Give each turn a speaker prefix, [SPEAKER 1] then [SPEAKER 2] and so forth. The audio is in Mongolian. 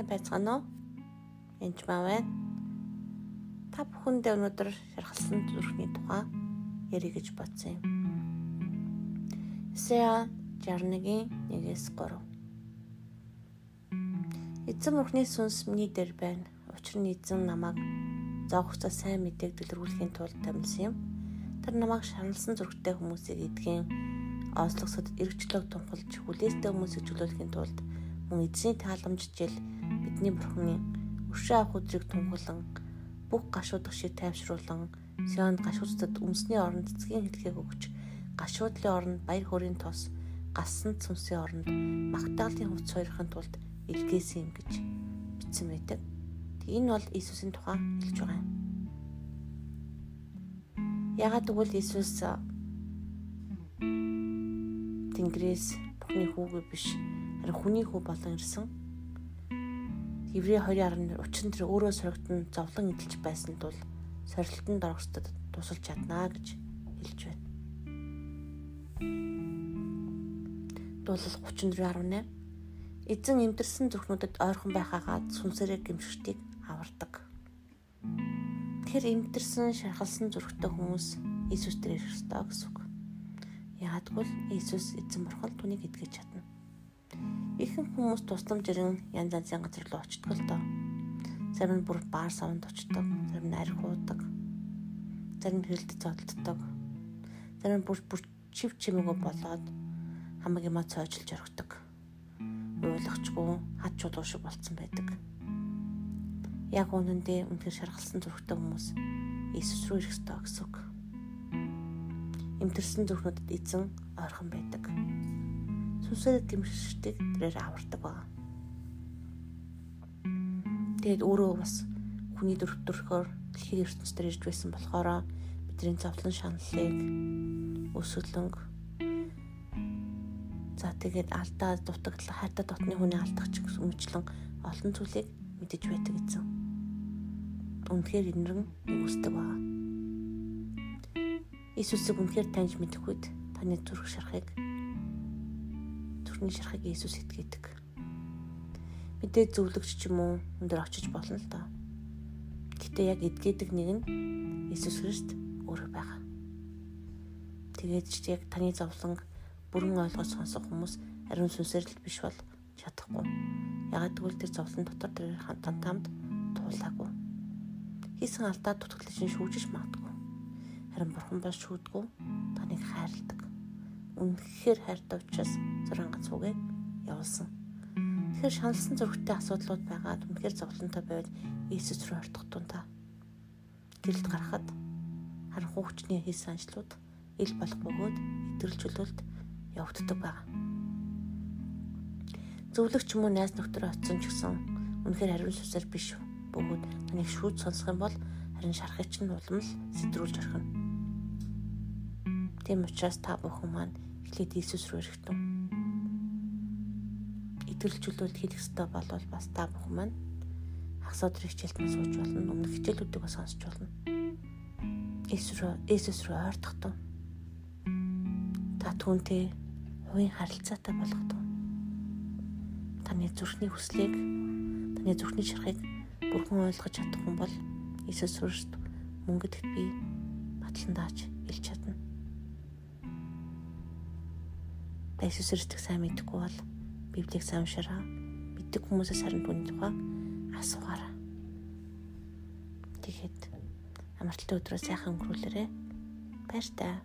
[SPEAKER 1] Сайн байцгаана уу? Энд маа байна. Та бүхэндээ өнөөдөр шархалсан зүрхний тухай ярих гэж бодсон юм. Исая 61-ийн 1-ээс 3. Эзэн мөнхний сүнс миний дээр байна. Учир нь эзэн намайг зоогцоо сайн мэдээг дэлгэрүүлэхийн тулд тамилсан юм. Тэр намайг шаналсан зүрхтэй хүмүүсийг эдгийн ослогсод эргчлөг тунхалж хүлээстэй хүмүүсийг чөлөөлөхийн тулд мөн эзний тааламжжил бидний бурхны өршөө авах өдрийг тунхаглан бүх гашуудах шиг тайвшруулан Сионд гашуудтад өмсний оронд цэцгийн хэлхийг өгч гашуудлын оронд баяр хөөрийн тос гасан цөмсийн оронд магтаалын хувц хоёрын тулд илгээсэн юм гэж бичсэн байдаг. Энэ бол Иесусийн тухай хэлж байгаа юм. Ягаад гэвэл Иесус Тэнгэрээс Бурхны хүүгээ биш харин хүний хүү болон ирсэн. Еврей 2:11 учир нь тэр өөрөө сорогдсон зовлон эдэлж байсан тул сорилтонд орохстод тусалж чаднаа гэж хэлж байна. Дуулал 34:18 Эзэн эмдэрсэн зүрхнүүдэд ойрхон байхаагаа сүнсээрээ гимшигтийг авардаг. Тэр эмдэрсэн шархалсан зүрхтэй хүмүүс Иесус дээр ирэх ёстой гэсэн үг. Яагадгүй Иесус эзэн бурхан түүнийг эдгэж чадна. Ихэнх хүмүүс тусламж ирэн янз янзын газар руу очдог л доо. Зарим нь бүр баар савнд очдог, зарим нь арх уудаг. Зарим нь хэрэлд зодтолдог. Зарим нь бүр бүр чив чимээгөө болоод хамаг юмаа цойжилж орхидог. Ойлгочгүй хад чулуу шиг болцсон байдаг. Яг үнэндээ үнэхээр шаргалсан зүрхтэй хүмүүс Иесус рүү ирэх ёстой гэсэн үг. Имтэрсэн зүрхнүүдэд эзэн ойрхон байдаг сүнсээр гимшигчдэг тэрээр авардаг байна. Тэгээд өөрөө бас хүний дөрвтөрхөөр дэлхийн ертөнцийн ирж байсан болохоор бидний зовлон шаналлыг өсвөлөнг за тэгээд алдаа дутагдал хайртай дотны хүний алдагч өмчлөн олон зүйлийг мэдэж байдаг гэсэн. Үнэхээр инэрэн үгүйсдэг байна. Иесусыг үнэхээр таньж мэдэх үед таны зүрх шарахыг бурхны шархыг Иесус итгэдэг. Мэдээ зөвлөгч ч юм уу өндөр очиж болно л доо. Гэтэ яг эдгээдэг нэг нь Иесус Христ өөрөө байгаа. Тэгээд ч яг таны зовлон бүрэн ойлгож сонсох хүмүүс ариун сүнсээр л биш бол чадахгүй. Ягаад гэвэл тэр зовлон дотор тэр хамтан тамд туулаагүй. Хийсэн алдаа дутагдлыг шүүжиж магадгүй. Харин бурхан бол шүүдгүй таныг хайрладаг үнэхээр хайртай учраас зуран гац үгээ явуулсан. Тэгэхээр шаналсан зөрөгтэй асуудлууд байгаад үнэхээр зовлонтой байвал Иесус рүү ортох тунта. Гэрэлд гарахад харин хүүхчний хийсэн ажлууд ил болох бөгөөд идэвхжүүлэлт явагддаг байна. Зөвлөгч юм уу найз нөхдөр очсон ч гэсэн үнэхээр хариун сүсэл биш бөгөөд таныг шүүд сонсох юм бол харин шархыг чинь улам л сэтрүүлж орхино. Тийм учраас та бүхэн маань эхлээд Иесус рүү ирэхтэн. Итгэрлжүүлэлт хийх ёстой болвол бас та бүхэн маань хагас өдрийн хичээлд нь сууж болно. Өмнөх хичээлүүдийг бас сонсч болно. Иесус рүү Иесус рүү ойртох Та түүнтэй хувийн харилцаатай болох тун. Таны зүрхний хүслийг, таны зүрхний шархыг бүрхэн ойлгож чадах хүн бол Иесус Христ мөнгөд би батлан дааж илж чадна. Та Иесус Христийг сайн мэдгүй бол Библийг сайн уншаарай. Мэддэг хүмүүсээс харин түүний тухай асуугаарай. Тэгэхэд амралтын өдрөө сайхан өнгөрүүлээрэ. Баяр таа.